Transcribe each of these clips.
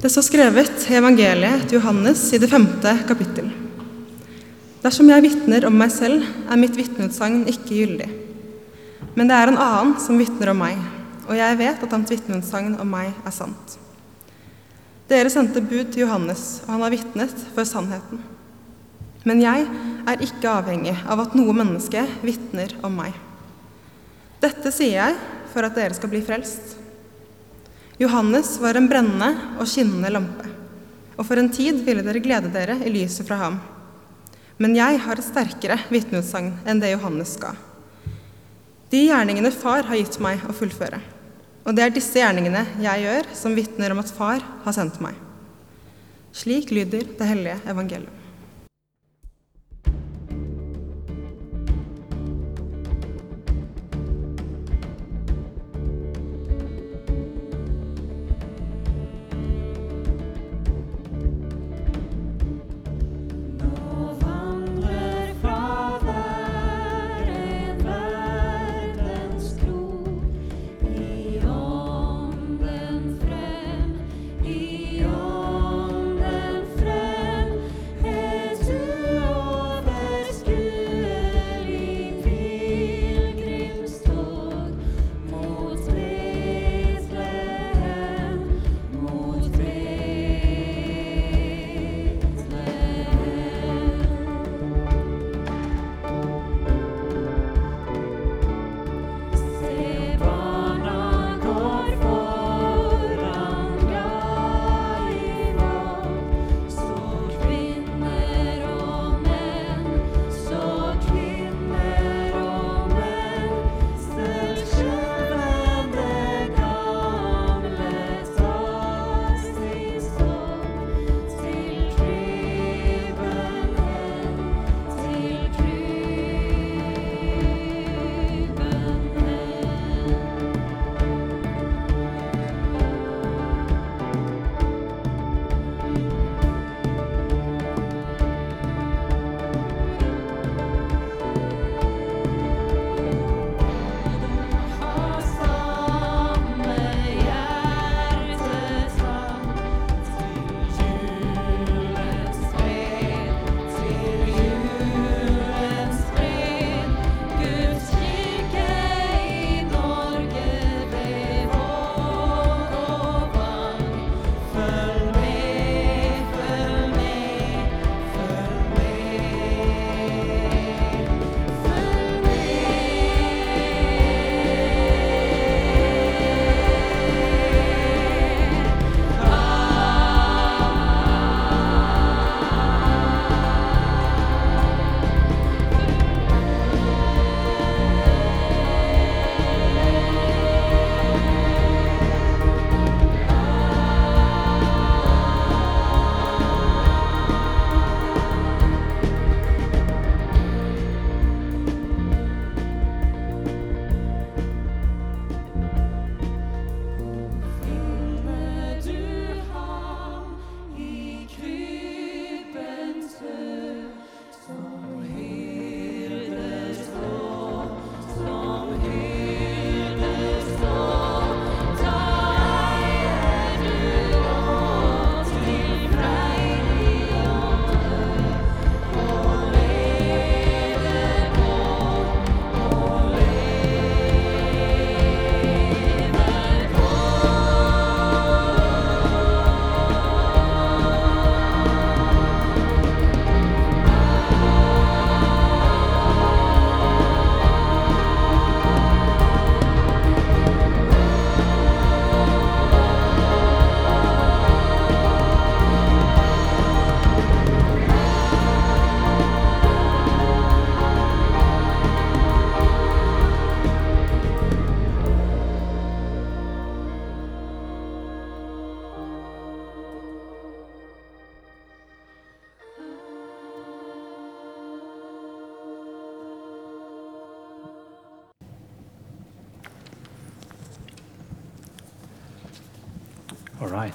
Det står skrevet i evangeliet til Johannes i det femte kapittel. Dersom jeg vitner om meg selv, er mitt vitneutsagn ikke gyldig. Men det er en annen som vitner om meg, og jeg vet at hans vitneutsagn om meg er sant. Dere sendte bud til Johannes, og han har vitnet for sannheten. Men jeg er ikke avhengig av at noe menneske vitner om meg. Dette sier jeg for at dere skal bli frelst. Johannes var en brennende og skinnende lampe, og for en tid ville dere glede dere i lyset fra ham. Men jeg har et sterkere vitneutsagn enn det Johannes ga. De gjerningene Far har gitt meg å fullføre. Og det er disse gjerningene jeg gjør, som vitner om at Far har sendt meg. Slik lyder det hellige evangeliet.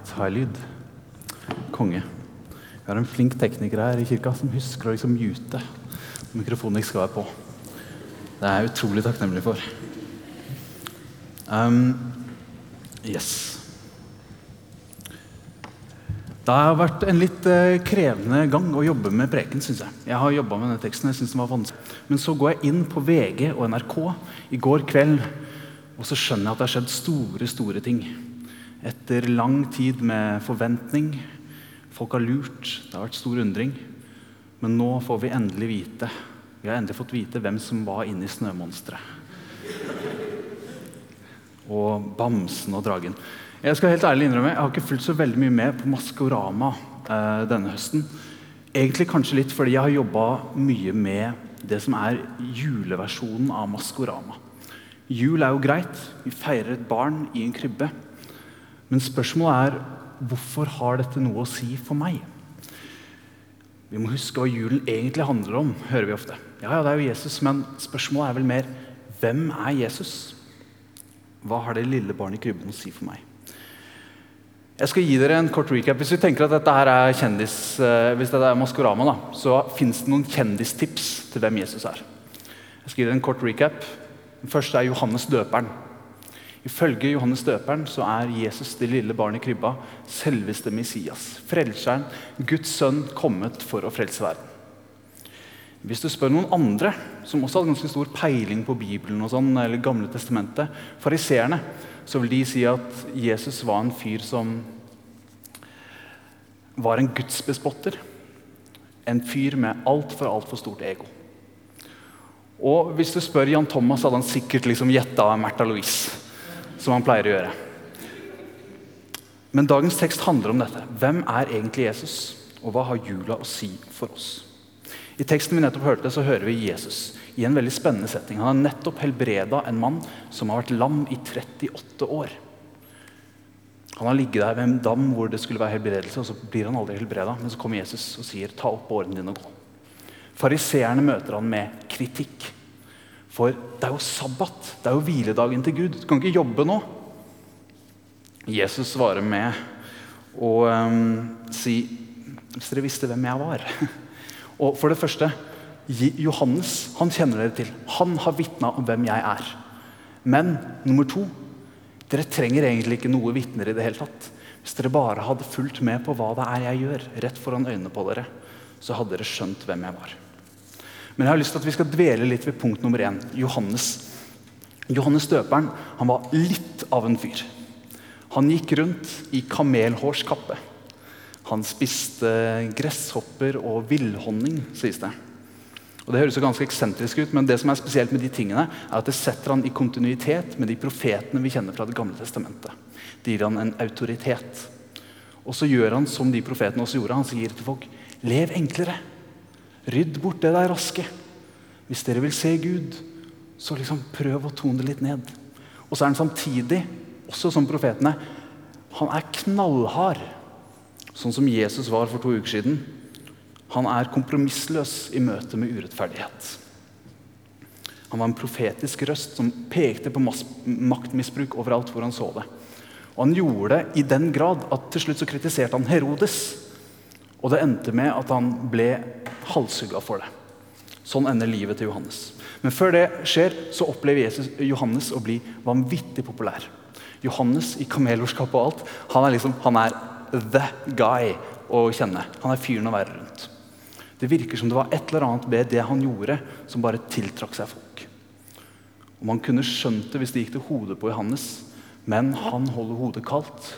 All high lyd. Konge. Vi har en flink tekniker her i kirka som husker å liksom mute mikrofonen ikke skal være på. Det er jeg utrolig takknemlig for. Um, yes. Det har vært en litt eh, krevende gang å jobbe med preken, syns jeg. Jeg har jobbet med denne teksten, jeg synes den var vanskelig. Men så går jeg inn på VG og NRK i går kveld, og så skjønner jeg at det har skjedd store, store ting. Etter lang tid med forventning. Folk har lurt, det har vært stor undring. Men nå får vi endelig vite Vi har endelig fått vite hvem som var inni snømonsteret. Og bamsen og dragen. Jeg skal helt ærlig innrømme, jeg har ikke fulgt så veldig mye med på Maskorama eh, denne høsten. Egentlig kanskje litt fordi jeg har jobba mye med det som er juleversjonen av Maskorama. Jul er jo greit, vi feirer et barn i en krybbe. Men spørsmålet er hvorfor har dette noe å si for meg? Vi må huske hva julen egentlig handler om, hører vi ofte. Ja, ja, det er jo Jesus, men spørsmålet er vel mer hvem er Jesus? Hva har det lille barnet i krybben å si for meg? Jeg skal gi dere en kort recap. Hvis vi tenker at dette her er kjendis, eh, hvis dette er Maskorama, da, så fins det noen kjendistips til hvem Jesus er. Jeg skal gi dere en kort recap. Den første er Johannes døperen. Ifølge Johannes døperen så er Jesus det lille barnet i krybba selveste Messias. Frelseren, Guds sønn, kommet for å frelse verden. Hvis du spør noen andre som også hadde ganske stor peiling på Bibelen, og sånn, eller Gamle testamentet, fariseerne, så vil de si at Jesus var en fyr som var en gudsbespotter. En fyr med altfor, altfor stort ego. Og hvis du spør Jan Thomas, hadde han sikkert liksom gjetta Märtha Louise. Som han pleier å gjøre. Men dagens tekst handler om dette. Hvem er egentlig Jesus, og hva har jula å si for oss? I teksten vi nettopp hørte, så hører vi Jesus i en veldig spennende setting. Han har nettopp helbreda en mann som har vært lam i 38 år. Han har ligget der ved en dam hvor det skulle være helbredelse, og så blir han aldri helbreda. Men så kommer Jesus og sier, 'Ta opp båren din og gå'. Fariseerne møter han med kritikk. For det er jo sabbat, det er jo hviledagen til Gud. Du kan ikke jobbe nå. Jesus svarer med å um, si Hvis dere visste hvem jeg var Og for det første, Johannes han kjenner dere til. Han har vitna om hvem jeg er. Men nummer to, dere trenger egentlig ikke noe vitner i det hele tatt. Hvis dere bare hadde fulgt med på hva det er jeg gjør, rett foran øynene på dere, så hadde dere skjønt hvem jeg var. Men jeg har lyst til at vi skal dvele litt ved punkt nummer én. Johannes. Johannes døperen han var litt av en fyr. Han gikk rundt i kamelhårskappe. Han spiste gresshopper og villhonning, sies det. Og Det høres jo ganske eksentrisk ut, men det som er spesielt med de tingene, er at det setter han i kontinuitet med de profetene vi kjenner fra Det gamle testamentet. Det gir han en autoritet. Og så gjør han som de profetene også gjorde. Han sier til folk lev enklere. Rydd bort det der raske. Hvis dere vil se Gud, så liksom prøv å tone det litt ned. Og så er han samtidig, også som profetene, han er knallhard. Sånn som Jesus var for to uker siden. Han er kompromissløs i møte med urettferdighet. Han var en profetisk røst som pekte på maktmisbruk overalt hvor han så det. Og Han gjorde det i den grad at til slutt så kritiserte han Herodes. Og det endte med at han ble halshugga for det. Sånn ender livet til Johannes. Men før det skjer, så opplever Jesus, Johannes å bli vanvittig populær. Johannes i kamelhårskap og alt, han er liksom, han er the guy å kjenne. Han er fyren å være rundt. Det virker som det var et eller annet ved det han gjorde, som bare tiltrakk seg folk. Og Man kunne skjønt det hvis det gikk til hodet på Johannes, men han holder hodet kaldt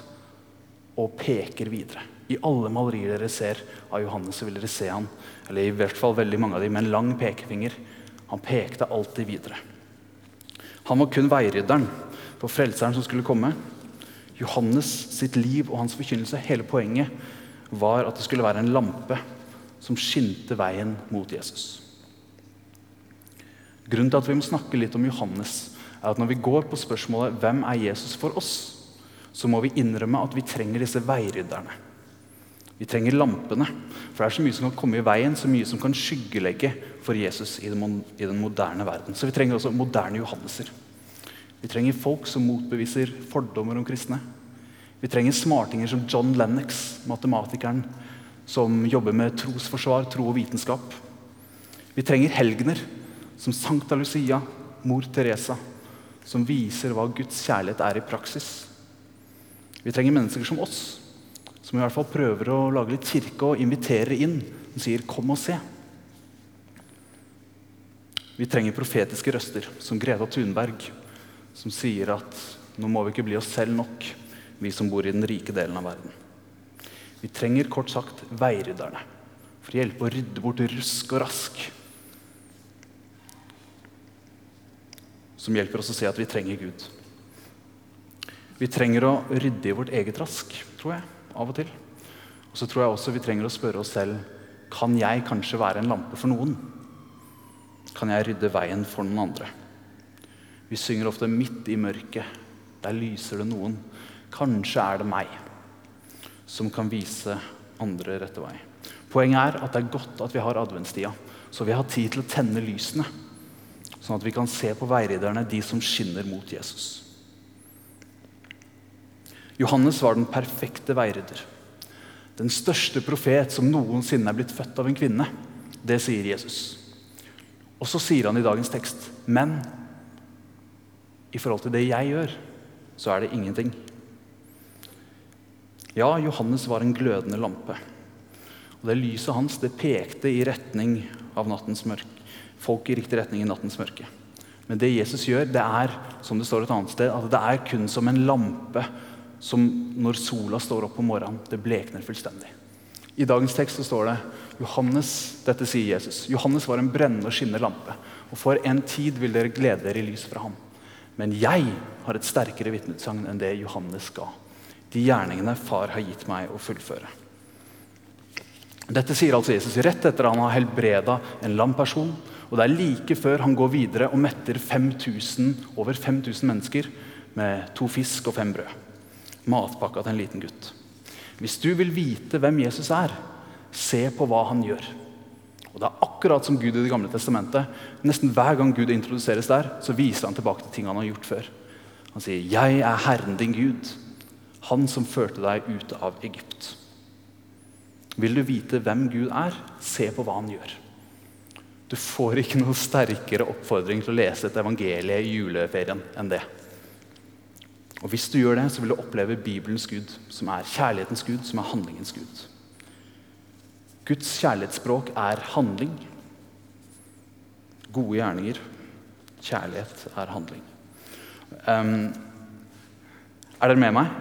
og peker videre. I alle malerier dere ser av Johannes, så vil dere se han, eller i hvert fall veldig mange av dem, med en lang pekefinger. Han pekte alltid videre. Han var kun veirydderen for frelseren som skulle komme. Johannes sitt liv og hans forkynnelse, hele poenget var at det skulle være en lampe som skinte veien mot Jesus. Grunnen til at vi må snakke litt om Johannes, er at når vi går på spørsmålet 'Hvem er Jesus for oss?', så må vi innrømme at vi trenger disse veirydderne. Vi trenger lampene. For det er så mye som kan komme i veien, så mye som kan skyggelegge for Jesus i den, moderne verden. Så vi trenger også moderne Johanneser. Vi trenger folk som motbeviser fordommer om kristne. Vi trenger smartinger som John Lennox, matematikeren som jobber med trosforsvar, tro og vitenskap. Vi trenger helgener som Sankta Lucia, mor Teresa, som viser hva Guds kjærlighet er i praksis. Vi trenger mennesker som oss, som i hvert fall prøver å lage litt kirke og inviterer inn. Hun sier 'kom og se'. Vi trenger profetiske røster, som Greta Thunberg, som sier at nå må vi ikke bli oss selv nok, vi som bor i den rike delen av verden. Vi trenger kort sagt veirydderne for å hjelpe å rydde bort rusk og rask. Som hjelper oss å se at vi trenger Gud. Vi trenger å rydde i vårt eget rask, tror jeg, av og til. Og så tror jeg også vi trenger å spørre oss selv kan jeg kanskje være en lampe for noen. Kan jeg rydde veien for noen andre? Vi synger ofte 'midt i mørket'. Der lyser det noen. Kanskje er det meg som kan vise andre rette vei. Poenget er at det er godt at vi har adventstida, så vi har tid til å tenne lysene. Sånn at vi kan se på veiriderne, de som skinner mot Jesus. Johannes var den perfekte veirydder. Den største profet som noensinne er blitt født av en kvinne. Det sier Jesus. Og så sier han i dagens tekst, men i forhold til det jeg gjør, så er det ingenting. Ja, Johannes var en glødende lampe. Og det Lyset hans det pekte i retning av nattens mørke. Folk i riktig retning i nattens mørke. Men det Jesus gjør, det er som det står et annet sted, at det er kun som en lampe som når sola står opp om morgenen, det blekner fullstendig. I dagens tekst så står det Johannes, dette sier Jesus. Johannes var en brennende og skinnende lampe. Og for en tid vil dere glede dere i lys fra ham. Men jeg har et sterkere vitneutsagn enn det Johannes ga. De gjerningene far har gitt meg å fullføre. Dette sier altså Jesus rett etter at han har helbreda en lam person. Og det er like før han går videre og metter 5000, over 5000 mennesker med to fisk og fem brød. Matpakka til en liten gutt. Hvis du vil vite hvem Jesus er, se på hva han gjør. Og Det er akkurat som Gud i Det gamle testamentet. Nesten hver gang Gud introduseres der, så viser han tilbake til ting han har gjort før. Han sier, 'Jeg er Herren din Gud, Han som førte deg ut av Egypt'. Vil du vite hvem Gud er, se på hva han gjør. Du får ikke noe sterkere oppfordring til å lese et evangelie i juleferien enn det. Og Hvis du gjør det, så vil du oppleve Bibelens Gud, som er kjærlighetens Gud, som er handlingens Gud. Guds kjærlighetsspråk er handling. Gode gjerninger. Kjærlighet er handling. Um, er dere med meg?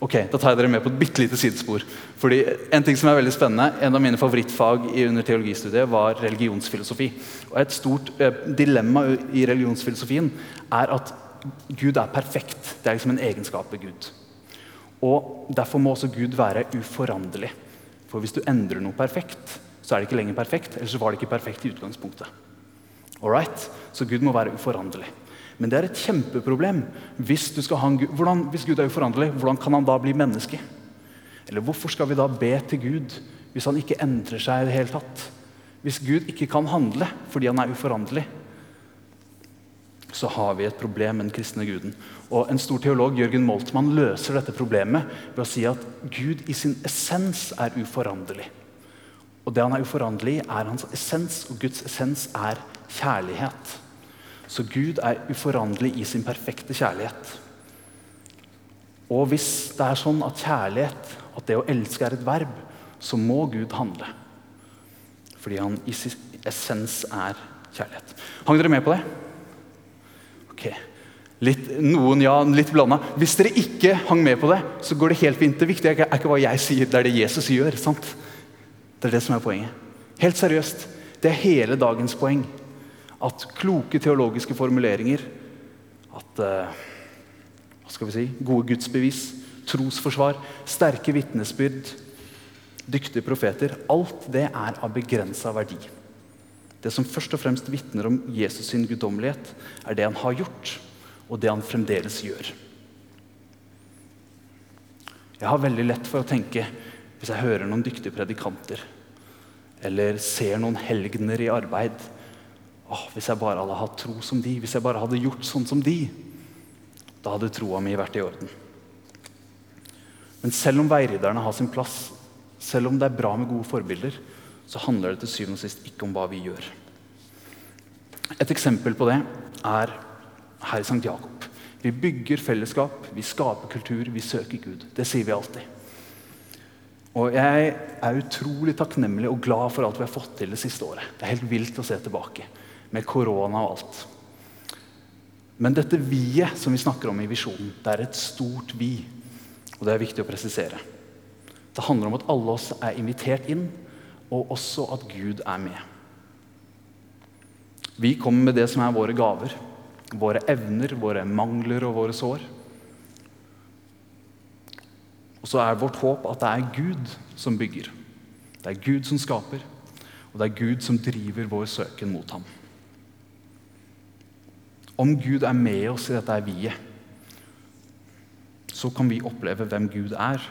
Ok, Da tar jeg dere med på et bitte lite sidespor. Fordi En ting som er veldig spennende, en av mine favorittfag under teologistudiet var religionsfilosofi. Og Et stort eh, dilemma i religionsfilosofien er at Gud er perfekt. Det er liksom en egenskap ved Gud. Og Derfor må også Gud være uforanderlig. For hvis du endrer noe perfekt, så er det ikke lenger perfekt. Eller så var det ikke perfekt i utgangspunktet. Alright? Så Gud må være uforanderlig. Men det er et kjempeproblem. Hvis, en hvordan, hvis Gud er uforanderlig, hvordan kan han da bli menneske? Eller hvorfor skal vi da be til Gud hvis han ikke endrer seg i det hele tatt? Hvis Gud ikke kan handle fordi han er uforanderlig, så har vi et problem med den kristne guden. Og En stor teolog, Jørgen Moltmann, løser dette problemet ved å si at Gud i sin essens er uforanderlig. Og Det han er uforanderlig i, er hans essens, og Guds essens er kjærlighet. Så Gud er uforanderlig i sin perfekte kjærlighet. Og hvis det er sånn at kjærlighet, at det å elske er et verb, så må Gud handle. Fordi han i sin essens er kjærlighet. Hang dere med på det? Ok. Litt, noen ja, litt blanda. Hvis dere ikke hang med på det, så går det helt fint. Det viktige er ikke, hva jeg sier, det er det Jesus gjør. sant? Det er det som er poenget. Helt seriøst. Det er hele dagens poeng. At kloke teologiske formuleringer, at eh, hva skal vi si, gode gudsbevis, trosforsvar, sterke vitnesbyrd, dyktige profeter Alt det er av begrensa verdi. Det som først og fremst vitner om Jesus sin guddommelighet, er det han har gjort, og det han fremdeles gjør. Jeg har veldig lett for å tenke, hvis jeg hører noen dyktige predikanter, eller ser noen helgener i arbeid Åh, Hvis jeg bare hadde hatt tro som de, hvis jeg bare hadde gjort sånn som de, da hadde troa mi vært i orden. Men selv om veiriderne har sin plass, selv om det er bra med gode forbilder, så handler det til syvende og sist ikke om hva vi gjør. Et eksempel på det er her i St. Jakob. Vi bygger fellesskap, vi skaper kultur, vi søker Gud. Det sier vi alltid. Og jeg er utrolig takknemlig og glad for alt vi har fått til det siste året. Det er helt vilt å se tilbake, med korona og alt. Men dette vi-et som vi snakker om i visjonen, det er et stort vi. Og det er viktig å presisere. Det handler om at alle oss er invitert inn, og også at Gud er med. Vi kommer med det som er våre gaver, våre evner, våre mangler og våre sår. Og så er vårt håp at det er Gud som bygger. Det er Gud som skaper, og det er Gud som driver vår søken mot ham. Om Gud er med oss i dette vi-et, så kan vi oppleve hvem Gud er,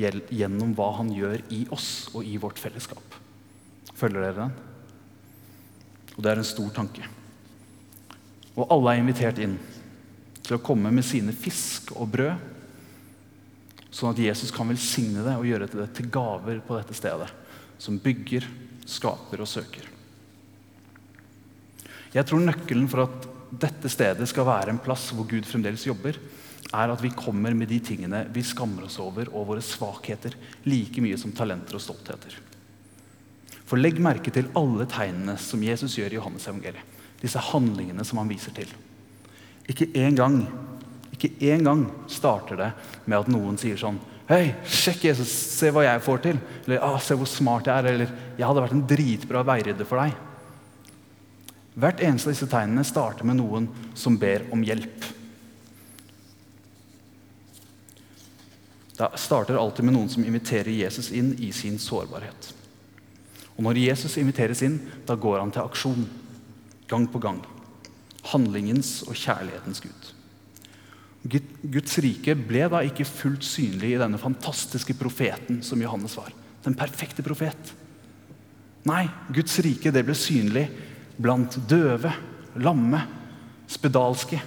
gjennom hva han gjør i oss og i vårt fellesskap. Følger dere den? Og det er en stor tanke. Og alle er invitert inn til å komme med sine fisk og brød, sånn at Jesus kan velsigne det og gjøre det til gaver på dette stedet, som bygger, skaper og søker. Jeg tror nøkkelen for at dette stedet skal være en plass hvor Gud fremdeles jobber, er at vi kommer med de tingene vi skammer oss over, og våre svakheter, like mye som talenter og stoltheter. For legg merke til alle tegnene som Jesus gjør i Johannes evangeliet. Disse handlingene som han viser til. Ikke én gang, ikke én gang starter det med at noen sier sånn Hei, sjekk Jesus, se hva jeg får til. Eller ah, se hvor smart jeg er. Eller jeg hadde vært en dritbra veirydder for deg. Hvert eneste av disse tegnene starter med noen som ber om hjelp. Det starter alltid med noen som inviterer Jesus inn i sin sårbarhet. Og når Jesus inviteres inn, da går han til aksjon. Gang på gang. Handlingens og kjærlighetens Gud. Gud- Guds rike ble da ikke fullt synlig i denne fantastiske profeten som Johannes var. Den perfekte profet. Nei, Guds rike det ble synlig blant døve, lamme, spedalske.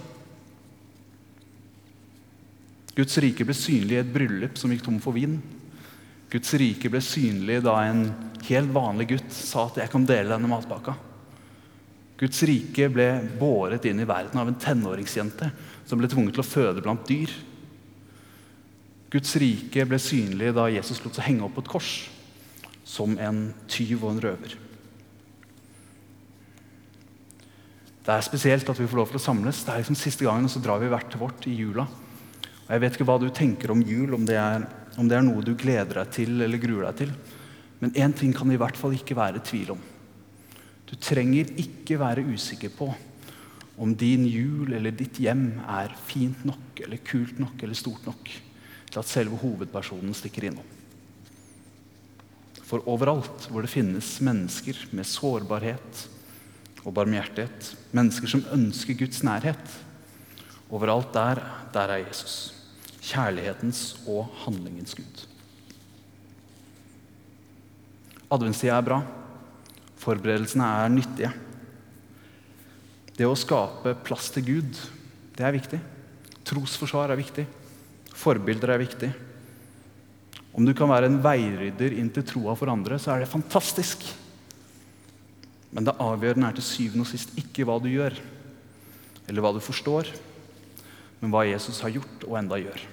Guds rike ble synlig i et bryllup som gikk tom for vin. Guds rike ble synlig da en helt vanlig gutt sa at 'jeg kan dele denne matpakka'. Guds rike ble båret inn i verden av en tenåringsjente som ble tvunget til å føde blant dyr. Guds rike ble synlig da Jesus lot seg henge opp på et kors som en tyv og en røver. Det er spesielt at vi får lov til å samles. Det er liksom siste gangen, og så drar vi hvert til vårt i jula. Og Jeg vet ikke hva du tenker om jul, om det er, om det er noe du gleder deg til eller gruer deg til. Men én ting kan det i hvert fall ikke være tvil om. Du trenger ikke være usikker på om din jul eller ditt hjem er fint nok eller kult nok eller stort nok til at selve hovedpersonen stikker innom. For overalt hvor det finnes mennesker med sårbarhet og barmhjertighet, mennesker som ønsker Guds nærhet, overalt der, der er Jesus. Kjærlighetens og handlingens Gud. Adventstida er bra. Forberedelsene er nyttige. Det å skape plass til Gud, det er viktig. Trosforsvar er viktig. Forbilder er viktig. Om du kan være en veirydder inn til troa for andre, så er det fantastisk. Men det avgjørende er til syvende og sist ikke hva du gjør, eller hva du forstår, men hva Jesus har gjort og enda gjør.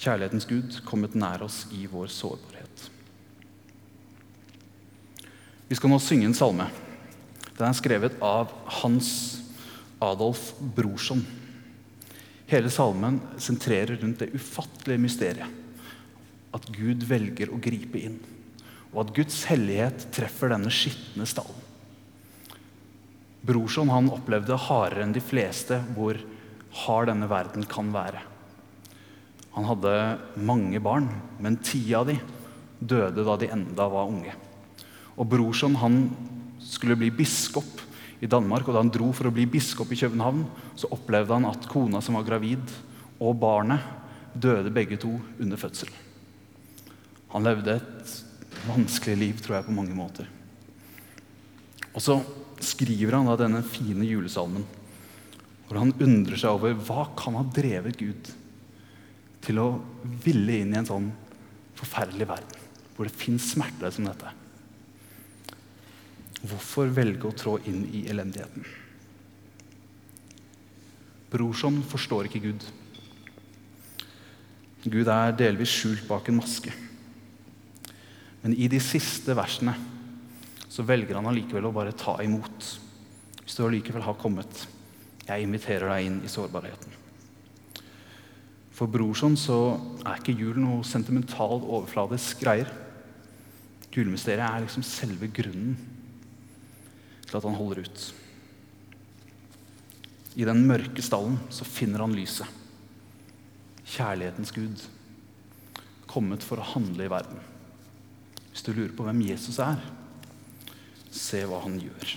Kjærlighetens Gud kommet nær oss i vår sårbarhet. Vi skal nå synge en salme. Den er skrevet av Hans Adolf Brorson. Hele salmen sentrerer rundt det ufattelige mysteriet. At Gud velger å gripe inn, og at Guds hellighet treffer denne skitne stallen. Brorson han opplevde hardere enn de fleste hvor hard denne verden kan være. Han hadde mange barn, men ti av de døde da de enda var unge. Og Brorson han skulle bli biskop i Danmark, og da han dro for å bli biskop i København, så opplevde han at kona som var gravid, og barnet døde begge to under fødsel. Han levde et vanskelig liv, tror jeg, på mange måter. Og så skriver han da denne fine julesalmen, hvor han undrer seg over hva kan ha drevet Gud til å ville inn i en sånn forferdelig verden, hvor det fins smerter som dette. Hvorfor velge å trå inn i elendigheten? Brorson forstår ikke Gud. Gud er delvis skjult bak en maske. Men i de siste versene så velger han allikevel å bare ta imot. Hvis du allikevel har kommet, jeg inviterer deg inn i sårbarheten. For Brorson så er ikke jul noe sentimental, overfladisk greier. Julemysteriet er liksom selve grunnen til at han holder ut. I den mørke stallen så finner han lyset. Kjærlighetens Gud. Kommet for å handle i verden. Hvis du lurer på hvem Jesus er, se hva han gjør.